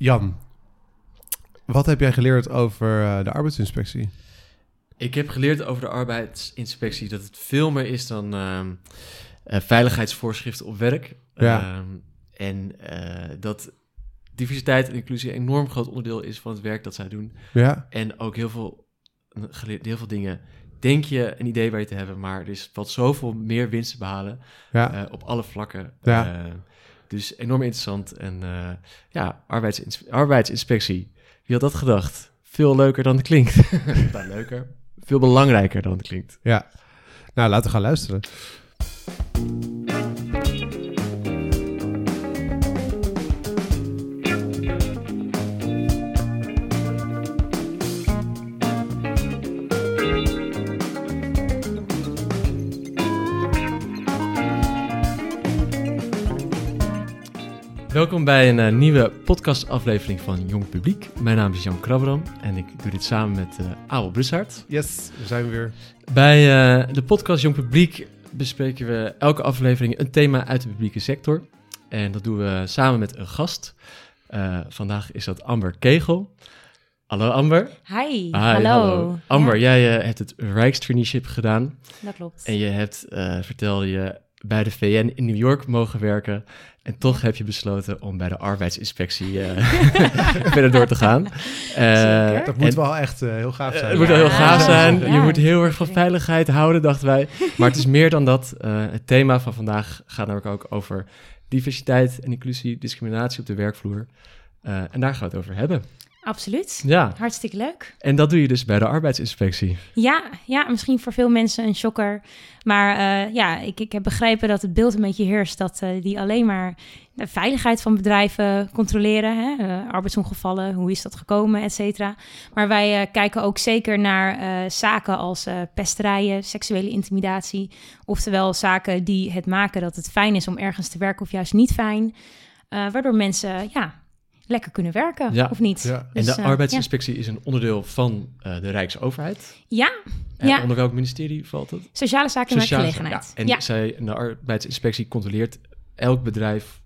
Jan, wat heb jij geleerd over uh, de arbeidsinspectie? Ik heb geleerd over de arbeidsinspectie dat het veel meer is dan uh, veiligheidsvoorschriften op werk. Ja. Ehm, en uh, dat diversiteit en inclusie een enorm groot onderdeel is van het werk dat zij doen. Ja. En ook heel veel, geleerd, heel veel dingen denk je een idee je te hebben, maar er is valt zoveel meer winst te behalen ja. uh, op alle vlakken. Ja. Dus enorm interessant. En uh, ja, arbeidsins arbeidsinspectie. Wie had dat gedacht? Veel leuker dan het klinkt. nou, leuker. Veel belangrijker dan het klinkt. Ja. Nou, laten we gaan luisteren. Welkom bij een uh, nieuwe podcastaflevering van Jong Publiek. Mijn naam is Jan Krabberam en ik doe dit samen met uh, Abel Brushart. Yes, we zijn weer. Bij uh, de podcast Jong Publiek bespreken we elke aflevering een thema uit de publieke sector. En dat doen we samen met een gast. vandaag is dat Amber Kegel. Hallo Amber. Hi, Hi hallo. hallo. Amber, ja. jij hebt het Rijkstraineeship gedaan. Dat klopt. En je hebt, vertelde je, bij de VN in New York mogen werken. En toch heb je besloten om bij de arbeidsinspectie uh, verder door te gaan. Uh, dat moet en, wel echt uh, heel gaaf zijn. het moet wel heel gaaf zijn. Ja. Je moet heel erg van veiligheid houden, dachten wij. Maar het is meer dan dat. het thema van vandaag gaat namelijk ook over diversiteit en inclusie, discriminatie op de werkvloer. en daar gaan we het over hebben. Absoluut. Ja. Hartstikke leuk. En dat doe je dus bij de arbeidsinspectie. Ja, ja misschien voor veel mensen een shocker. Maar uh, ja, ik, ik heb begrepen dat het beeld een beetje heerst dat uh, die alleen maar de veiligheid van bedrijven controleren. Hè? Uh, arbeidsongevallen, hoe is dat gekomen, et cetera. Maar wij kijken ook zeker naar zaken als pesterijen, seksuele intimidatie. Oftewel zaken die het maken dat het fijn is om ergens te werken of juist niet fijn. waardoor mensen ja, lekker kunnen werken, ja. of niet? Ja. Dus, en de uh, arbeidsinspectie ja. is een onderdeel van uh, de Rijksoverheid. Ja. En ja. onder welk ministerie valt het? Sociale Zaken en Werkgelegenheid. Ja. En zij, de arbeidsinspectie controleert elk bedrijf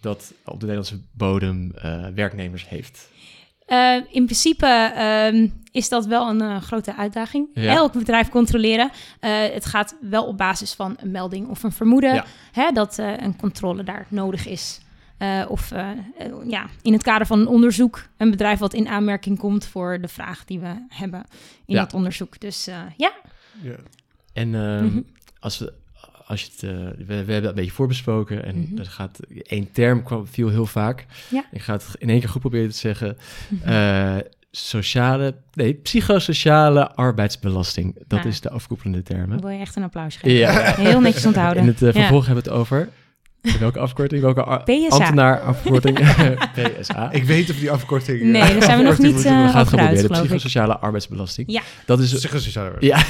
dat op de Nederlandse bodem uh, werknemers heeft. in principe um, is dat wel een grote uitdaging. Elk bedrijf controleren. het gaat wel op basis van een melding of een vermoeden hè, dat een controle daar nodig is. Uh, of uh, uh, ja, in het kader van een onderzoek, een bedrijf wat in aanmerking komt voor de vraag die we hebben in ja. dat onderzoek. Dus ja. ja. En mm -hmm. als we, als je het, we, we, hebben het een beetje voorbesproken en mm -hmm. er gaat één term kwam, viel heel vaak. Ja. Ik ga het in één keer goed proberen te zeggen. Mm -hmm. sociale, nee, psychosociale arbeidsbelasting. Dat Ah. is de afkoepelende term. Dan wil je echt een applaus geven. Ja. Heel netjes onthouden. In het uh, vervolg ja. hebben we het over welke afkorting? Welke PSA. ambtenaar afkorting? PSA. Ik weet of die afkorting... Nee, daar zijn we nog niet uh, We gaan het proberen. De psychosociale arbeidsbelasting. Ja. Dat is, psychosociale ja.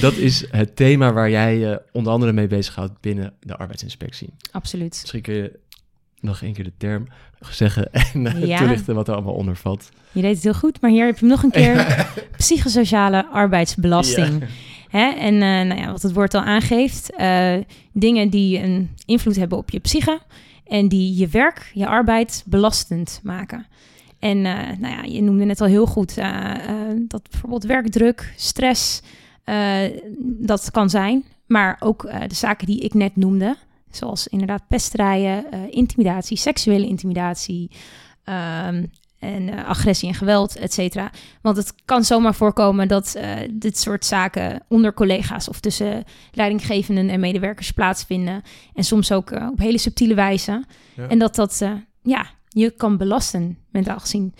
dat is het thema waar jij je onder andere mee bezighoudt binnen de arbeidsinspectie. Absoluut. Misschien kun je nog één keer de term zeggen en Ja. toelichten wat er allemaal onder valt. Je deed het heel goed, maar hier heb je hem nog een keer. Psychosociale arbeidsbelasting. Hè? En uh, nou ja, wat het woord al aangeeft, uh, dingen die een invloed hebben op je psyche en die je werk, je arbeid belastend maken. En uh, nou ja, je noemde net al heel goed dat bijvoorbeeld werkdruk, stress, dat kan zijn. Maar ook de zaken die ik net noemde, zoals inderdaad pesterijen, intimidatie, seksuele intimidatie, um, en uh, agressie en geweld, et cetera. Want het kan zomaar voorkomen dat uh, dit soort zaken onder collega's of tussen leidinggevenden en medewerkers plaatsvinden. En soms ook uh, op hele subtiele wijze. Ja. En dat dat, ja, je kan belasten, mentaal gezien.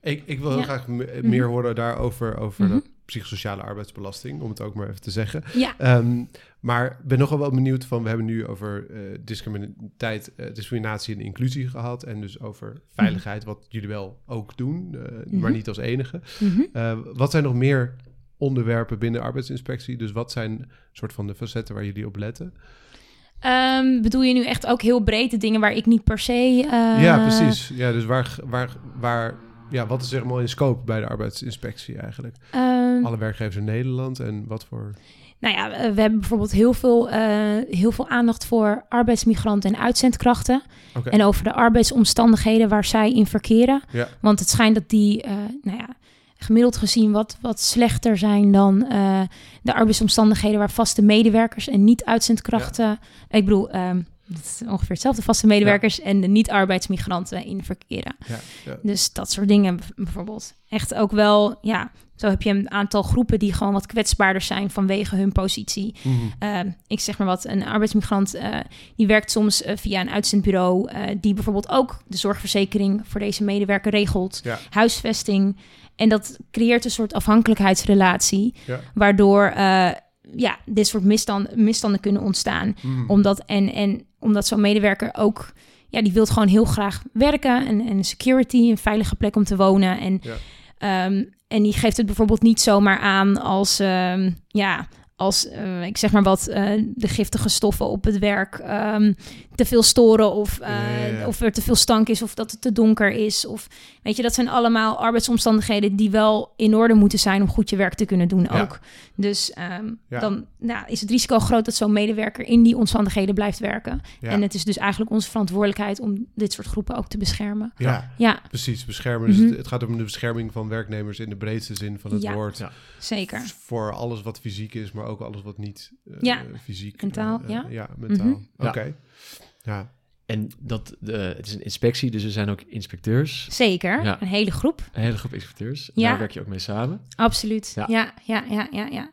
Ik, ik wil heel Ja. graag Mhm. meer horen daarover, over de psychosociale arbeidsbelasting, om het ook maar even te zeggen. Ja. Ehm, maar ik ben nogal wel benieuwd van, we hebben nu over eh discriminatie, eh, discriminatie en inclusie gehad. En dus over veiligheid, wat jullie wel ook doen, eh, maar Mhm. niet als enige. Mhm. Wat zijn nog meer onderwerpen binnen de arbeidsinspectie? Dus wat zijn soort van de facetten waar jullie op letten? Ehm, bedoel je nu echt ook heel breed de dingen waar ik niet per se... ja, precies. Ja, dus waar, waar, waar, ja, wat is helemaal in scope bij de arbeidsinspectie eigenlijk? ehm, Alle werkgevers in Nederland en wat voor... nou ja, we hebben bijvoorbeeld heel veel, uh, heel veel aandacht voor arbeidsmigranten en uitzendkrachten. Okay. En over de arbeidsomstandigheden waar zij in verkeren. Ja. Want het schijnt dat die, uh, nou ja, gemiddeld gezien wat, wat slechter zijn dan uh, de arbeidsomstandigheden waar vaste medewerkers en niet uitzendkrachten. Ja. Ik bedoel, um, dat is ongeveer hetzelfde, vaste medewerkers en de niet-arbeidsmigranten in verkeren. Dus dat soort dingen bijvoorbeeld. Echt ook wel, ja, zo heb je een aantal groepen die gewoon wat kwetsbaarder zijn vanwege hun positie. Mm -hmm. uh, ik zeg maar wat, een arbeidsmigrant uh, die werkt soms uh, via een uitzendbureau, die bijvoorbeeld ook de zorgverzekering voor deze medewerker regelt, ja. huisvesting. En dat creëert een soort afhankelijkheidsrelatie, ja. waardoor ja, dit soort misstanden, misstanden kunnen ontstaan. Mm. Omdat, en, en omdat zo'n medewerker ook, ja, die wil gewoon heel graag werken en, en security, een veilige plek om te wonen. En, ja. um, en die geeft het bijvoorbeeld niet zomaar aan als, um, ja, als uh, ik zeg maar wat, uh, de giftige stoffen op het werk um, te veel storen of, uh, Ja, ja, ja. of er te veel stank is of dat het te donker is. Of weet je, dat zijn allemaal arbeidsomstandigheden die wel in orde moeten zijn om goed je werk te kunnen doen Ja. ook. Dus um, Ja. dan nou, is het risico groot dat zo'n medewerker in die omstandigheden blijft werken. Ja. En het is dus eigenlijk onze verantwoordelijkheid om dit soort groepen ook te beschermen. Ja, Ja, precies. Beschermen. Dus Mhm. het, het gaat om de bescherming van werknemers in de breedste zin van het Ja. woord. Ja. zeker. Voor alles wat fysiek is, maar ook alles wat niet eh, Ja. fysiek. Mentaal, eh, ja. ja, mentaal. Mhm. Ja. Oké. Ja. En dat, de, het is een inspectie, dus er zijn ook inspecteurs. Zeker, Ja. een hele groep. Een hele groep inspecteurs. Ja. Daar werk je ook mee samen. Absoluut. Ja. Ja, ja, ja, ja, ja.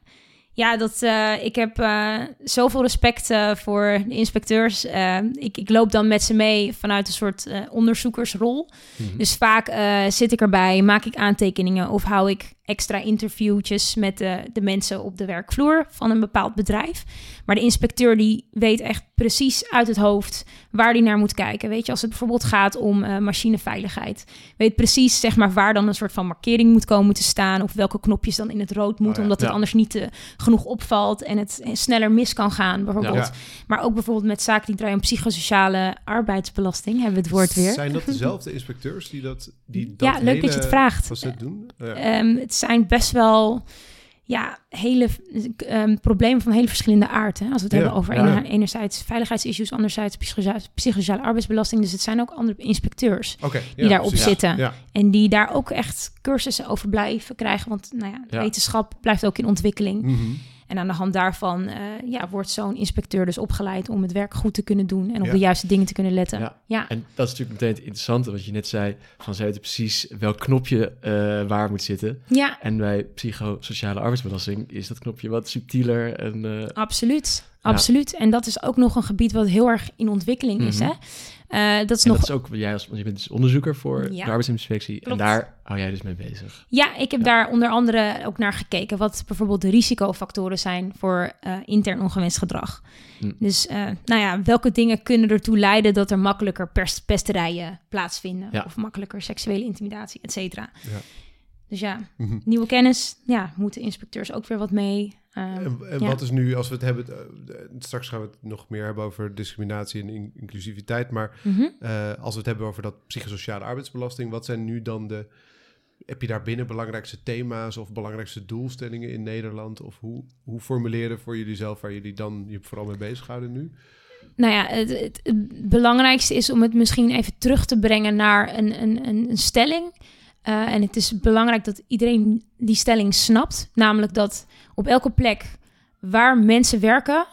Ja, dat, eh, ik heb eh, zoveel respect eh, voor de inspecteurs. Eh, ik, ik loop dan met ze mee vanuit een soort eh, onderzoekersrol. Mhm. Dus vaak eh, zit ik erbij, maak ik aantekeningen of hou ik extra interviewtjes met de, de mensen op de werkvloer van een bepaald bedrijf. Maar de inspecteur die weet echt precies uit het hoofd waar die naar moet kijken. Weet je, als het bijvoorbeeld gaat om eh, machineveiligheid, weet precies zeg maar waar dan een soort van markering moet komen te staan of welke knopjes dan in het rood moeten, Oh ja. omdat het anders niet eh, genoeg opvalt en het eh, sneller mis kan gaan, bijvoorbeeld. Ja. Maar ook bijvoorbeeld met zaken die draaien om psychosociale arbeidsbelasting, hebben we het woord weer. Zijn dat dezelfde inspecteurs die dat, die dat Ja, leuk dat je het vraagt. doen? Het zijn best wel ja, hele ehm, problemen van hele verschillende aard. Hè? Als we het Ja, hebben over ja. enerzijds veiligheidsissues, anderzijds psychosociale, arbeidsbelasting. Dus het zijn ook andere inspecteurs die daarop zitten. En die daar ook echt cursussen over blijven krijgen. Want nou ja, Ja. wetenschap blijft ook in ontwikkeling. Mhm. En aan de hand daarvan eh, ja, wordt zo'n inspecteur dus opgeleid om het werk goed te kunnen doen en op Ja. de juiste dingen te kunnen letten. Ja. Ja, En dat is natuurlijk meteen het interessante, wat je net zei, van ze weten precies welk knopje eh, waar moet zitten. ja En bij psychosociale arbeidsbelasting is dat knopje wat subtieler en eh, absoluut. Absoluut. En dat is ook nog een gebied wat heel erg in ontwikkeling is. Mhm. Hè? Eh, dat is en nog dat is ook jij als je bent dus onderzoeker voor de arbeidsinspectie Klopt. en daar hou jij dus mee bezig. Ja, ik heb daar onder andere ook naar gekeken wat bijvoorbeeld de risicofactoren zijn voor eh, intern ongewenst gedrag. Hm. Dus eh, nou ja, welke dingen kunnen ertoe leiden dat er makkelijker pesterijen plaatsvinden of makkelijker seksuele intimidatie, et cetera. Ja. Dus ja, Mhm. nieuwe kennis, ja, moeten inspecteurs ook weer wat mee. eh, En, en ja. wat is nu, als we het hebben, eh, straks gaan we het nog meer hebben over discriminatie en in- inclusiviteit, maar mhm. eh, als we het hebben over dat psychosociale arbeidsbelasting, wat zijn nu dan de, heb je daar binnen belangrijkste thema's of belangrijkste doelstellingen in Nederland? Of hoe, hoe formuleren voor jullie zelf waar jullie dan je vooral mee bezighouden nu? Nou ja, het, het, het belangrijkste is om het misschien even terug te brengen naar een, een, een stelling. Eh, en het is belangrijk dat iedereen die stelling snapt. Namelijk dat op elke plek waar mensen werken,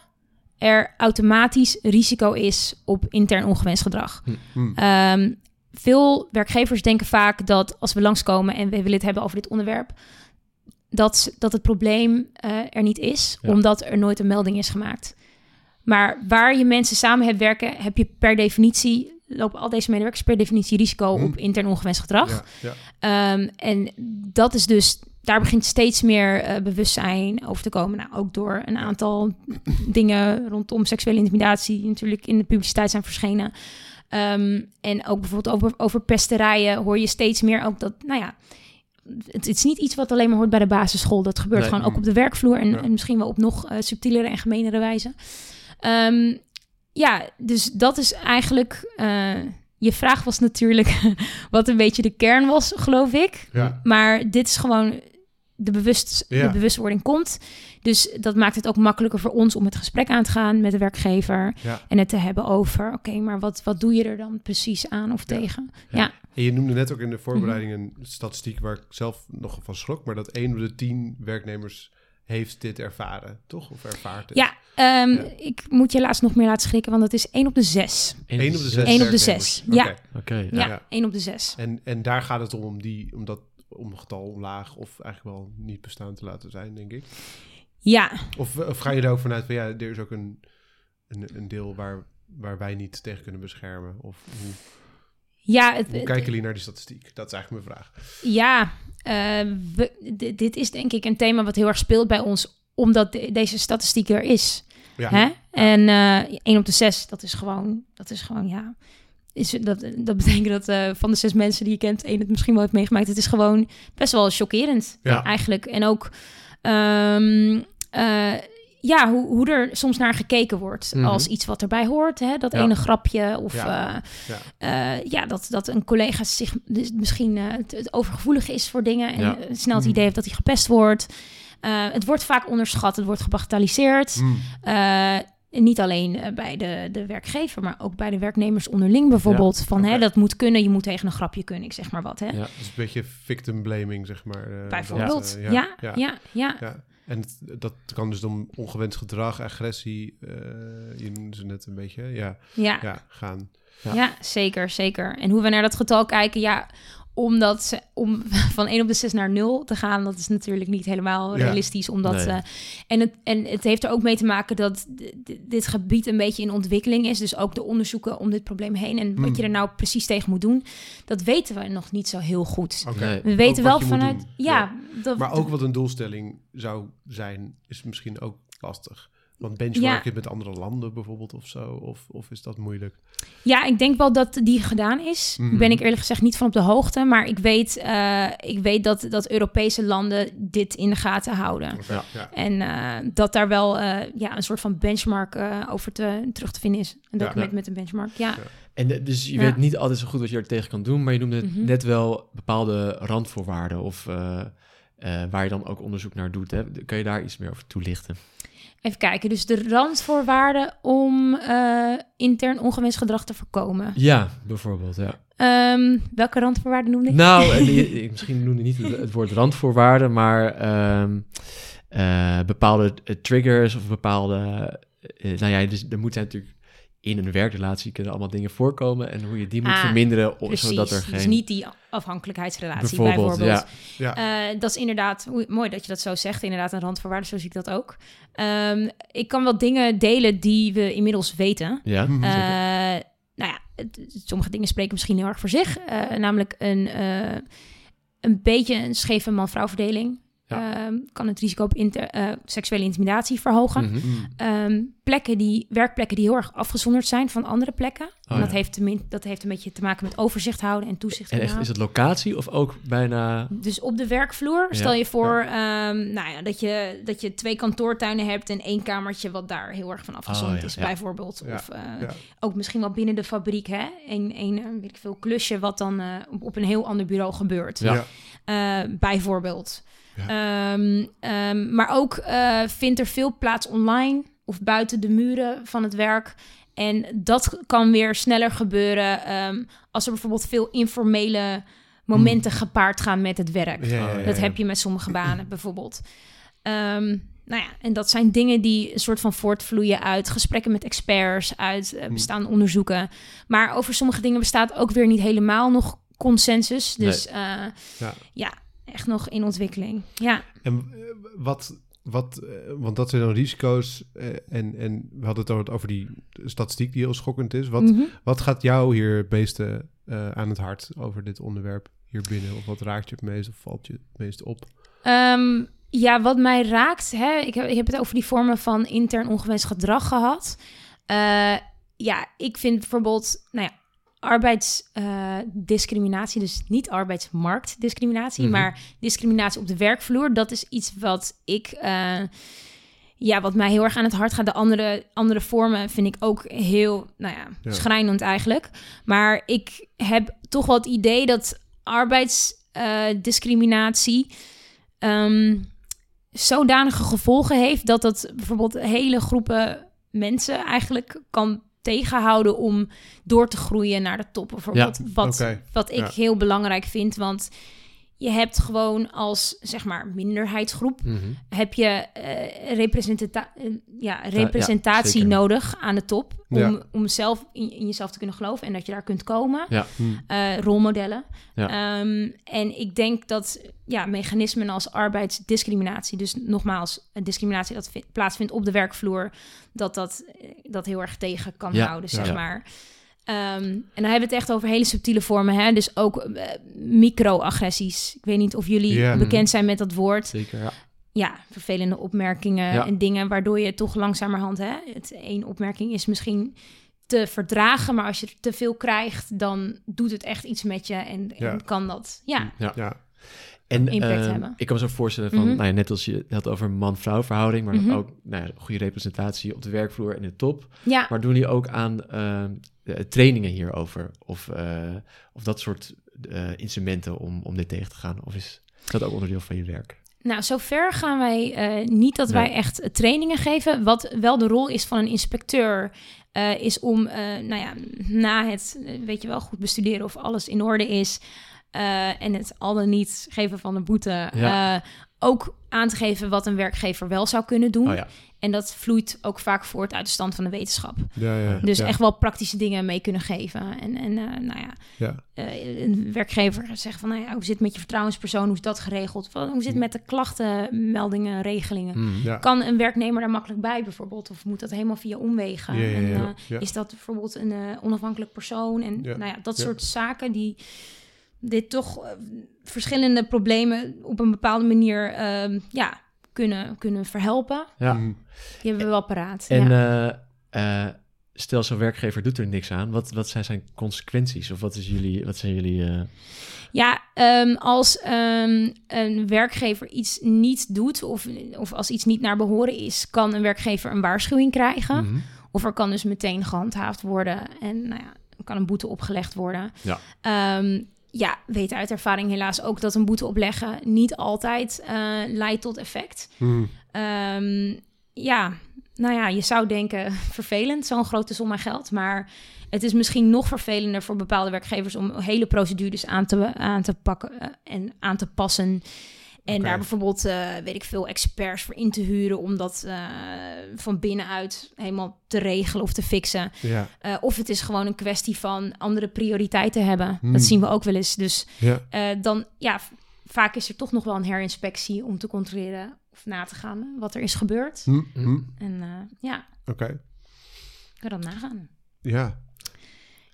er automatisch risico is op intern ongewenst gedrag. Hm. Ehm, veel werkgevers denken vaak dat als we langskomen en we willen het hebben over dit onderwerp, dat, dat het probleem eh, er niet is, Ja. omdat er nooit een melding is gemaakt. Maar waar je mensen samen hebt werken, heb je per definitie, lopen al deze medewerkers per definitie risico Hm. op intern ongewenst gedrag. Ja, ja. Ehm, en dat is dus, daar begint steeds meer eh, bewustzijn over te komen. Nou, ook door een aantal dingen rondom seksuele intimidatie, die natuurlijk in de publiciteit zijn verschenen. Ehm, en ook bijvoorbeeld over, over pesterijen hoor je steeds meer ook dat, nou ja, het, het is niet iets wat alleen maar hoort bij de basisschool. Dat gebeurt Nee. gewoon ook op de werkvloer en, Ja. en misschien wel op nog eh, subtielere en gemeenere wijze. Ehm, ja, dus dat is eigenlijk. eh, je vraag was natuurlijk wat een beetje de kern was, geloof ik. Ja. Maar dit is gewoon de, bewust, Ja. de bewustwording komt. Dus dat maakt het ook makkelijker voor ons om het gesprek aan te gaan met de werkgever. Ja. En het te hebben over, oké, maar wat, wat doe je er dan precies aan of Ja. tegen? Ja. En je noemde net ook in de voorbereiding Mhm. een statistiek waar ik zelf nog van schrok, maar dat één op de tien werknemers heeft dit ervaren, toch? Of ervaart het? ja, ehm, Ja. ik moet je laatst nog meer laten schrikken, want dat is 1 op de 6. Één op de zes. Eén op de werknemers. zes, Oké. ja. Oké, Ja, ja. Ja. 1 op de 6. En, en daar gaat het om, om, die, om dat om getal laag of eigenlijk wel niet bestaan te laten zijn, denk ik. Ja, Of, of ga je er ook vanuit van ja, er is ook een, een, een deel waar, waar wij niet tegen kunnen beschermen? Of hoe, ja, het, hoe kijken jullie naar die statistiek? Dat is eigenlijk mijn vraag. Ja, eh, we- dit is denk ik een thema wat heel erg speelt bij ons, omdat de- deze statistiek er is. Ja, Hè? En 1 op de 6, dat is gewoon, dat is gewoon, ja. Is, dat, dat betekent dat eh, van de zes mensen die je kent, één het misschien wel heeft meegemaakt. Het is gewoon best wel chockerend Ja. eigenlijk. En ook, ehm, eh, ja, hoe, hoe er soms naar gekeken wordt Mhm. als iets wat erbij hoort. Hè? Dat Ja. ene grapje of Ja. ja. Ja. ja, dat, dat een collega zich dus misschien eh, te overgevoelig is voor dingen en eh, snel het Mhm. idee heeft dat hij gepest wordt. Eh, het wordt vaak onderschat, het wordt gebagatelliseerd. Eh, en niet alleen eh, bij de, de werkgever, maar ook bij de werknemers onderling bijvoorbeeld. Van hè, dat moet kunnen, je moet tegen een grapje kunnen, ik zeg maar wat. Hè? Ja. Dus een beetje victim blaming, zeg maar. eh, Bijvoorbeeld. dat, eh, ja. ja, ja. Ja, en het- dat kan dus om ongewenst gedrag, agressie, eh, je noemde ze net een beetje, ja, ja. ja gaan. Ja. zeker, zeker. En hoe we naar dat getal kijken, ja, omdat ze, om van 1 op de 6 naar 0 te gaan, dat is natuurlijk niet helemaal Ja. realistisch. Omdat, Nee. eh, en, het, en het heeft er ook mee te maken dat dit gebied een beetje in ontwikkeling is. Dus ook de onderzoeken om dit probleem heen. En Hmm. wat je er nou precies tegen moet doen, dat weten we nog niet zo heel goed. We weten wel vanuit. doen. Ja, dat, Maar ook wat een doelstelling zou zijn, is misschien ook lastig. Want benchmark je met andere landen bijvoorbeeld of zo, of, of is dat moeilijk? Ja, ik denk wel dat die gedaan is. Mhm. Ben ik eerlijk gezegd niet van op de hoogte. Maar ik weet, eh, ik weet dat, dat Europese landen dit in de gaten houden. Ja. ja. En eh, dat daar wel eh, ja, een soort van benchmark over te, terug te vinden is. Een document Ja. met een benchmark, ja. Ja. En dus je Ja. weet niet altijd zo goed wat je er tegen kan doen, maar je noemde Mhm. net wel bepaalde randvoorwaarden of eh, waar je dan ook onderzoek naar doet. Hè? Kan je daar iets meer over toelichten? Even kijken, dus de randvoorwaarden om eh, intern ongewenst gedrag te voorkomen. Ja, bijvoorbeeld, ja. Ehm, welke randvoorwaarden noemde ik? Nou, die- ik misschien noemde niet het, het woord randvoorwaarden, maar ehm, eh, bepaalde triggers of bepaalde... nou ja, dus er moeten natuurlijk in een werkrelatie kunnen allemaal dingen voorkomen en hoe je die moet Ah, verminderen, Precies, zodat er geen... dus niet die afhankelijkheidsrelatie bijvoorbeeld, bijvoorbeeld. ja. Ja. Eh, dat is inderdaad, mooi dat je dat zo zegt, inderdaad een randvoorwaarde, zo zie ik dat ook. Ehm, ik kan wel dingen delen die we inmiddels weten. Ja, Mhm. Eh, nou ja, het- sommige dingen spreken misschien heel erg voor zich. Eh, namelijk een, eh, een beetje een scheve man-vrouw verdeling. Ja. Ehm, kan het risico op inter- eh, seksuele intimidatie verhogen. Mhm. Hmm. Ehm, plekken die, werkplekken die heel erg afgezonderd zijn van andere plekken. en Oh, dat, ja. heeft dat heeft een beetje te maken met overzicht houden en toezicht En echt, houden. is het locatie of ook bijna... Dus op de werkvloer, Ja, stel je voor ehm, nou ja, dat, je, dat je twee kantoortuinen hebt en één kamertje wat daar heel erg van afgezonderd Oh, ja, is, ja. bijvoorbeeld. Ja, Of eh, ja. ook misschien wel binnen de fabriek, hè? Een, een eh, weet ik veel, klusje wat dan eh, op, op een heel ander bureau gebeurt. Ja. Eh. Ehm, ehm, maar ook eh, vindt er veel plaats online of buiten de muren van het werk. En dat kan weer sneller gebeuren ehm, als er bijvoorbeeld veel informele momenten gepaard gaan met het werk. Ja, Dat heb je met sommige banen bijvoorbeeld. Nou ja, en dat zijn dingen die een soort van voortvloeien uit gesprekken met experts, uit eh, Hmm. bestaande onderzoeken. Maar over sommige dingen bestaat ook weer niet helemaal nog consensus. Dus eh, Ja. ja, echt nog in ontwikkeling. Ja. En eh, wat, wat eh, want dat zijn dan risico's eh, en, en we hadden het over- over die statistiek die heel schokkend is. Wat, Mhm. wat gaat jou hier het meeste aan het hart over dit onderwerp hier binnen? Of wat raakt je het meest of valt je het meest op? Ehm, ja, wat mij raakt, hè, ik, heb, ik heb het over die vormen van intern ongewenst gedrag gehad. Eh, ja, ik vind bijvoorbeeld, nou ja, arbeidsdiscriminatie, dus niet arbeidsmarktdiscriminatie, Mhm. maar discriminatie op de werkvloer, dat is iets wat ik, eh, ja, wat mij heel erg aan het hart gaat. De andere, andere vormen vind ik ook heel, nou ja, Ja. schrijnend eigenlijk. Maar ik heb toch wel het idee dat arbeidsdiscriminatie ehm, zodanige gevolgen heeft dat dat bijvoorbeeld hele groepen mensen eigenlijk kan tegenhouden om door te groeien naar de top. Bijvoorbeeld, wat, Oké, wat ik ja. heel belangrijk vind, want je hebt gewoon als zeg maar minderheidsgroep Mhm. heb je eh, representata- eh, ja, representatie nodig aan de top. Om, Ja. om zelf in, in jezelf te kunnen geloven en dat je daar kunt komen. Ja. Hm. Eh, rolmodellen. Ja. Ehm, en ik denk dat ja, mechanismen als arbeidsdiscriminatie, dus nogmaals, een discriminatie dat vi- plaatsvindt op de werkvloer, dat dat, dat heel erg tegen kan Ja, houden, zeg Ja. maar. Ehm, en dan hebben we het echt over hele subtiele vormen, hè? dus ook eh, microagressies. Ik weet niet of jullie bekend zijn met dat woord Zeker, ja. ja, vervelende opmerkingen Ja. en dingen waardoor je toch langzamerhand, hè, het één opmerking is misschien te verdragen, maar als je er te veel krijgt, dan doet het echt iets met je en, Ja. en kan dat, ja, Ja, En impact eh, hebben. ik kan me zo voorstellen van, Mhm. nou ja, net als je had over man-vrouw verhouding, maar Mhm. ook nou ja, goede representatie op de werkvloer en de top. ja. Maar doen jullie ook aan eh, eh, trainingen hierover? Of, eh, of dat soort eh, instrumenten om, om dit tegen te gaan? Of is dat ook onderdeel van je werk? Nou, zover gaan wij niet dat Nee. wij echt trainingen geven. Wat wel de rol is van een inspecteur, is om, nou ja, na het, weet je wel, goed bestuderen of alles in orde is. Eh, en het al dan niet geven van een boete. Ja. eh, ook aan te geven wat een werkgever wel zou kunnen doen. Oh ja, En dat vloeit ook vaak voort uit de stand van de wetenschap. ja, ja. Dus ja. echt wel praktische dingen mee kunnen geven. En, en eh, nou ja, Ja. eh, een werkgever zegt van, nou ja, hoe zit het met je vertrouwenspersoon? Hoe is dat geregeld? Hoe zit het met de klachtenmeldingen, regelingen? Ja. Kan een werknemer daar makkelijk bij bijvoorbeeld? Of moet dat helemaal via omwegen? Ja, ja, En, ja, ja. Is dat bijvoorbeeld een eh, onafhankelijk persoon? En Ja, nou ja, dat ja. soort zaken die dit toch eh, verschillende problemen op een bepaalde manier ehm, ja, kunnen, kunnen verhelpen. ja. Hm. Die hebben we wel paraat. En ja. eh, eh, stel zo'n werkgever doet er niks aan. Wat, wat zijn zijn consequenties? Of wat, is jullie, wat zijn jullie... eh, Ja, ehm, als ehm, een werkgever iets niet doet of, of als iets niet naar behoren is, kan een werkgever een waarschuwing krijgen. mhm. Of er kan dus meteen gehandhaafd worden en nou ja, kan een boete opgelegd worden. Ja. Ehm, ja, weet uit ervaring helaas ook dat een boete opleggen niet altijd eh, leidt tot effect. Hm. Ehm, ja, nou ja, je zou denken vervelend, zo'n grote som aan geld. Maar het is misschien nog vervelender voor bepaalde werkgevers om hele procedures aan te, aan te pakken eh, en aan te passen. En daar bijvoorbeeld, eh, weet ik veel, experts voor in te huren om dat eh, van binnenuit helemaal te regelen of te fixen. Ja, Eh, of het is gewoon een kwestie van andere prioriteiten hebben. Hmm. Dat zien we ook wel eens. Dus ja. dan, ja, vaak is er toch nog wel een herinspectie om te controleren of na te gaan wat er is gebeurd. Hm, hm. En ja, Oké, kan dat nagaan. ja.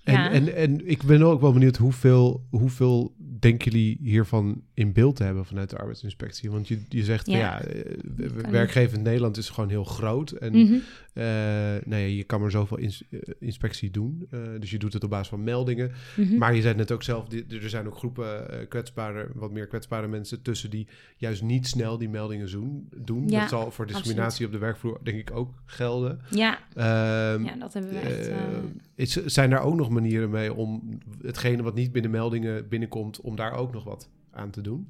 En, Ja. en, en ik ben ook wel benieuwd hoeveel, hoeveel denken jullie hiervan in beeld te hebben vanuit de arbeidsinspectie? Want je, je zegt, van, Ja. ja, eh, w- Kan werkgever in Nederland is gewoon heel groot. En Mhm. Nou ja, je kan maar zoveel ins- eh, inspectie doen. Eh, dus je doet het op basis van meldingen. Mhm. Maar je zei net ook zelf, er zijn ook groepen eh, kwetsbare, wat meer kwetsbare mensen tussen die juist niet snel die meldingen doen. doen. Ja, dat zal voor discriminatie op de werkvloer denk ik ook gelden. ja, Ehm, ja, dat hebben we echt. eh, eh, is, zijn daar ook nog manieren mee om hetgene wat niet binnen meldingen binnenkomt, om daar ook nog wat aan te doen?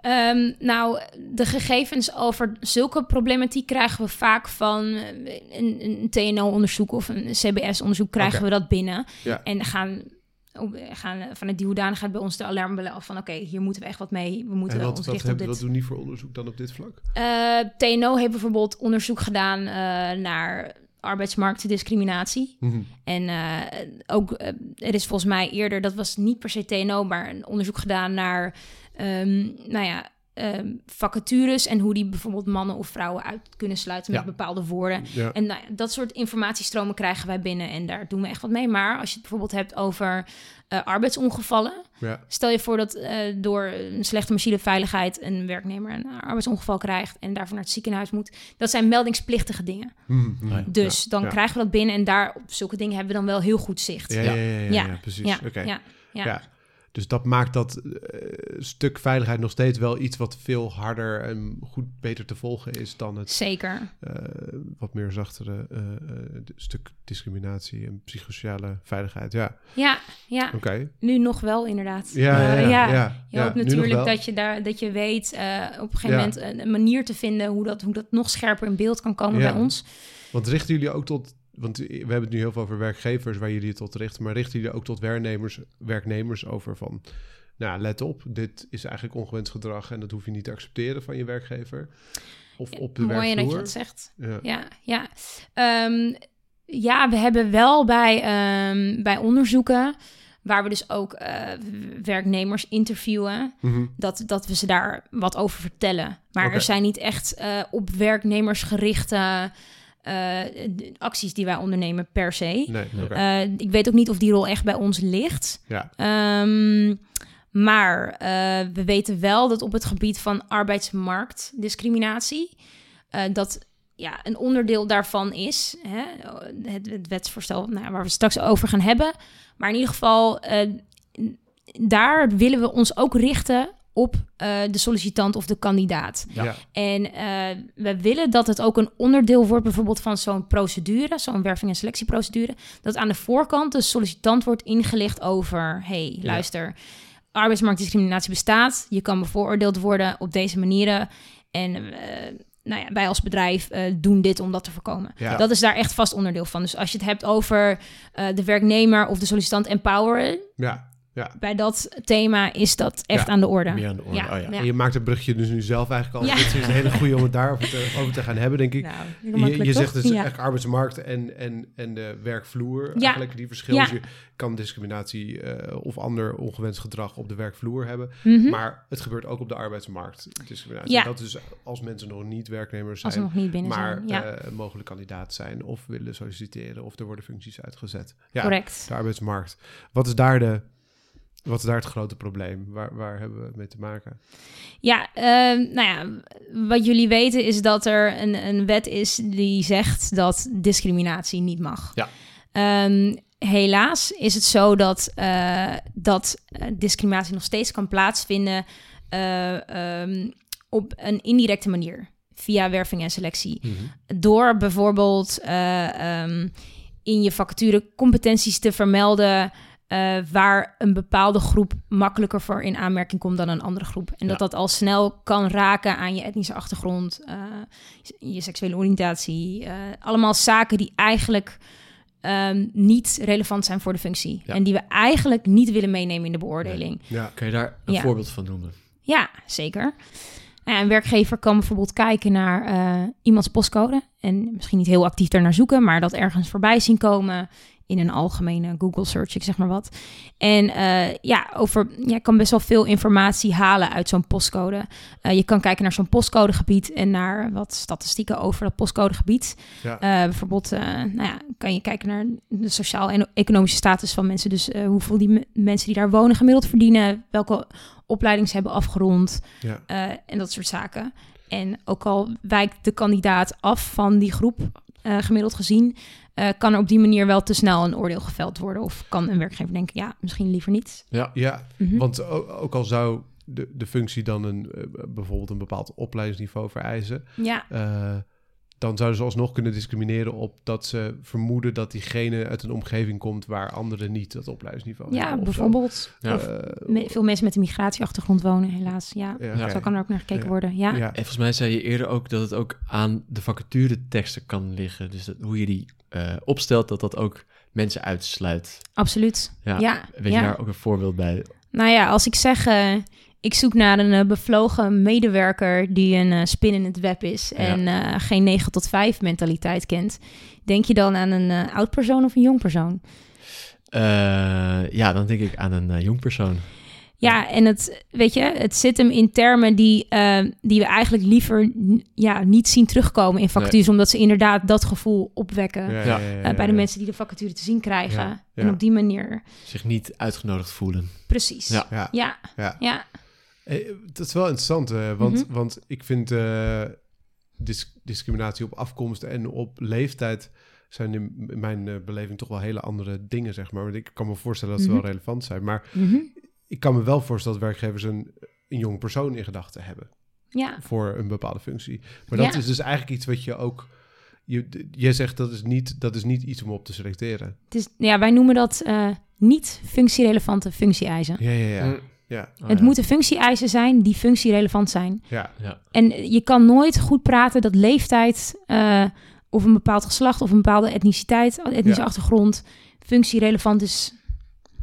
Ehm, nou, de gegevens over zulke problematiek krijgen we vaak van eh, een, een TNO-onderzoek of een CBS-onderzoek krijgen we dat binnen. Ja. En gaan, gaan vanuit die hoedanigheid bij ons de alarmbellen af van oké, hier moeten we echt wat mee. We moeten en wat, ons wat, richten op dit. wat doen die voor onderzoek dan op dit vlak? Eh, TNO heeft bijvoorbeeld onderzoek gedaan eh, naar arbeidsmarktdiscriminatie. Mhm. En ook, er is volgens mij eerder, dat was niet per se TNO, maar een onderzoek gedaan naar, ehm, nou ja, ehm, vacatures en hoe die bijvoorbeeld mannen of vrouwen uit kunnen sluiten met Ja. bepaalde woorden. Ja. En nou ja, dat soort informatiestromen krijgen wij binnen en daar doen we echt wat mee. Maar als je het bijvoorbeeld hebt over eh, arbeidsongevallen, ja. stel je voor dat eh, door een slechte machineveiligheid een werknemer een arbeidsongeval krijgt en daarvoor naar het ziekenhuis moet. Dat zijn meldingsplichtige dingen. Mhm, mhm. Ja. Dus dan ja. krijgen we dat binnen en daar op zulke dingen hebben we dan wel heel goed zicht. Ja, ja, ja, ja, ja, Ja. precies. Ja, Oké. ja, ja. Dus dat maakt dat eh, stuk veiligheid nog steeds wel iets wat veel harder en goed beter te volgen is dan het Zeker. eh, wat meer zachtere eh, stuk discriminatie en psychosociale veiligheid. Ja, Ja, ja. oké. Nu nog wel inderdaad. Ja, ja, ja, ja, Je hoopt natuurlijk dat je, daar, dat je weet op een gegeven moment een, manier te vinden hoe dat, hoe dat nog scherper in beeld kan komen bij ons. Want richten jullie ook tot, want we hebben het nu heel veel over werkgevers waar jullie het tot richten, maar richten jullie ook tot werknemers, werknemers over van, nou let op, dit is eigenlijk ongewenst gedrag en dat hoef je niet te accepteren van je werkgever of op de Mooi dat je dat zegt. Ja. Ja, ja. Ehm, ja, we hebben wel bij, ehm, bij onderzoeken, waar we dus ook eh, werknemers interviewen, Mhm. dat, dat we ze daar wat over vertellen. Maar er zijn niet echt eh, op werknemers gerichte acties die wij ondernemen per se. Nee. Eh, ik weet ook niet of die rol echt bij ons ligt. ja. Ehm, maar eh, we weten wel dat op het gebied van arbeidsmarktdiscriminatie... eh, dat ja, een onderdeel daarvan is... Hè, het, het wetsvoorstel nou, waar we het straks over gaan hebben. Maar in ieder geval, eh, daar willen we ons ook richten op eh, de sollicitant of de kandidaat. Ja. En eh, we willen dat het ook een onderdeel wordt, bijvoorbeeld van zo'n procedure, zo'n werving- en selectieprocedure, dat aan de voorkant de sollicitant wordt ingelicht over: hey, Ja. luister, arbeidsmarktdiscriminatie bestaat, je kan bevooroordeeld worden op deze manieren. En eh, nou ja, wij als bedrijf eh, doen dit om dat te voorkomen. Ja. Dat is daar echt vast onderdeel van. Dus als je het hebt over eh, de werknemer of de sollicitant empoweren, Ja. Ja. bij dat thema is dat echt Ja, aan de orde. Meer aan de orde. Ja, Oh, ja. ja. En je maakt het brugje dus nu zelf eigenlijk al. Ja. Dit is een hele goede om het daarover te, over te gaan hebben, denk ik. Nou, Je, zegt dus Ja. eigenlijk arbeidsmarkt en, en, en de werkvloer. Ja. Eigenlijk die verschil. Ja. Dus je kan discriminatie eh, of ander ongewenst gedrag op de werkvloer hebben. Mhm. Maar het gebeurt ook op de arbeidsmarkt. Discriminatie. Ja. Dat is als mensen nog niet werknemers Als ze zijn. nog niet binnen Maar zijn. Ja, eh, een mogelijk kandidaat zijn of willen solliciteren of er worden functies uitgezet. Ja, correct. de arbeidsmarkt. Wat is daar, de, wat is daar het grote probleem? Waar, waar hebben we mee te maken? Ja, ehm, nou ja, wat jullie weten is dat er een, een wet is die zegt dat discriminatie niet mag. Ja. Ehm, helaas is het zo dat, eh, dat eh, discriminatie nog steeds kan plaatsvinden eh, ehm, op een indirecte manier. Via werving en selectie. Door bijvoorbeeld eh, ehm, in je vacature competenties te vermelden. Eh, waar een bepaalde groep makkelijker voor in aanmerking komt dan een andere groep. En dat Ja. dat al snel kan raken aan je etnische achtergrond, eh, je seksuele oriëntatie. eh, allemaal zaken die eigenlijk ehm, niet relevant zijn voor de functie. Ja. En die we eigenlijk niet willen meenemen in de beoordeling. Ja, Kun je daar een Ja. voorbeeld van noemen? Ja, zeker. Nou ja, een werkgever kan bijvoorbeeld kijken naar eh, iemands postcode. En misschien niet heel actief daar naar zoeken, maar dat ergens voorbij zien komen in een algemene Google search, ik zeg maar wat. En eh, ja, over, je kan best wel veel informatie halen uit zo'n postcode. Eh, je kan kijken naar zo'n postcodegebied en naar wat statistieken over dat postcodegebied. ja. Eh, bijvoorbeeld, nou ja, kan je kijken naar de sociaal en economische status van mensen. Dus hoeveel die me- mensen die daar wonen gemiddeld verdienen, welke opleiding ze hebben afgerond ja. en dat soort zaken. En ook al wijkt de kandidaat af van die groep, gemiddeld gezien, eh, kan er op die manier wel te snel een oordeel geveld worden. Of kan een werkgever denken, ja, misschien liever niet. Ja. ja. Mhm. Want ook, al zou de, de functie dan een, eh, bijvoorbeeld een bepaald opleidingsniveau vereisen, ja, eh, dan zouden ze alsnog kunnen discrimineren op dat ze vermoeden dat diegene uit een omgeving komt waar anderen niet dat opleidingsniveau ja hebben. bijvoorbeeld. Ja. Eh, me- veel mensen met een migratieachtergrond wonen, helaas. Ja, ja, zo kan er ook naar gekeken Ja. worden. Ja, Ja. En volgens mij zei je eerder ook dat het ook aan de vacatureteksten kan liggen. Dus dat, hoe je die eh, opstelt, dat dat ook mensen uitsluit. absoluut. Ja. Ja, Weet ja. je daar ook een voorbeeld bij? Nou ja, als ik zeg, eh, ik zoek naar een eh, bevlogen medewerker die een eh, spin in het web is en eh, geen 9 tot 5 mentaliteit kent, denk je dan aan een oud persoon of een jong persoon? Eh, ja, dan denk ik aan een jong persoon. Ja, en het, weet je, het zit hem in termen die, eh, die we eigenlijk liever n- ja, niet zien terugkomen in vacatures, omdat ze inderdaad dat gevoel opwekken Ja, Ja. bij de mensen die de vacature te zien krijgen. Ja, En op die manier, Zich niet uitgenodigd voelen. precies. Ja. Ja, ja, ja. Eh, Dat is wel interessant, eh, want, Mhm. want ik vind eh, dis- discriminatie op afkomst en op leeftijd zijn in mijn eh, beleving toch wel hele andere dingen, zeg maar. Want ik kan me voorstellen dat ze Mhm. wel relevant zijn. Maar Mhm. ik kan me wel voorstellen dat werkgevers een, een jong persoon in gedachten hebben Ja, voor een bepaalde functie. Maar dat Ja. is dus eigenlijk iets wat je ook. Je, je zegt dat is, niet, dat is niet iets om op te selecteren. het is, ja wij noemen dat eh, niet functierelevante functie-eisen. Ja, ja, ja. Ja, Oh, het ja. moeten functie-eisen zijn die functierelevant zijn. ja. Ja. En je kan nooit goed praten dat leeftijd eh, of een bepaald geslacht of een bepaalde etniciteit, etnische Ja. achtergrond, functierelevant is.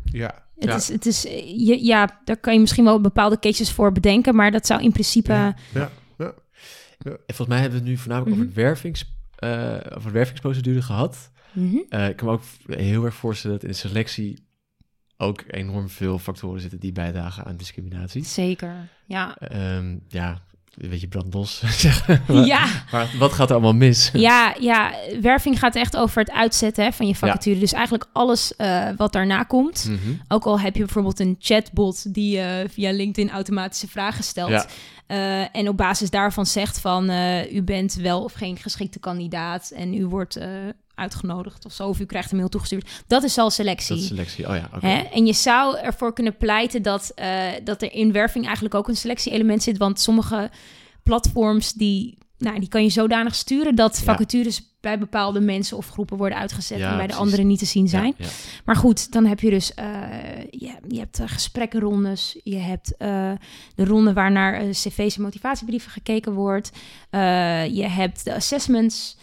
ja. Het Ja. is, het is je, ja, daar kan je misschien wel bepaalde cases voor bedenken, maar dat zou in principe. Ja. Ja. En volgens mij hebben we het nu voornamelijk Mhm. over, het wervings, eh, over de wervingsprocedure gehad. Mhm. Eh, ik kan me ook heel erg voorstellen dat in de selectie ook enorm veel factoren zitten die bijdragen aan discriminatie. Zeker. Ja. Ehm, ja, een beetje brandlos zeggen. Ja. maar wat gaat er allemaal mis? Ja, ja, werving gaat echt over het uitzetten hè, van je vacature. Dus eigenlijk alles eh, wat daarna komt. Mhm. Ook al heb je bijvoorbeeld een chatbot die eh, via LinkedIn automatische vragen stelt. Ja. eh, en op basis daarvan zegt van u bent wel of geen geschikte kandidaat en u wordt uitgenodigd of zo, of u krijgt een mail toegestuurd. Dat is al selectie. Dat is selectie. Oh ja. Hè? En je zou ervoor kunnen pleiten dat, eh, dat er in werving eigenlijk ook een selectie-element zit. Want sommige platforms die, nou, die kan je zodanig sturen dat Ja. vacatures bij bepaalde mensen of groepen worden uitgezet Ja, en bij de anderen niet te zien zijn. Ja. Maar goed, dan heb je dus eh, je, je hebt uh, gesprekkenrondes, je hebt uh, de ronde waar naar uh, cv's en motivatiebrieven gekeken wordt. Uh, je hebt de assessments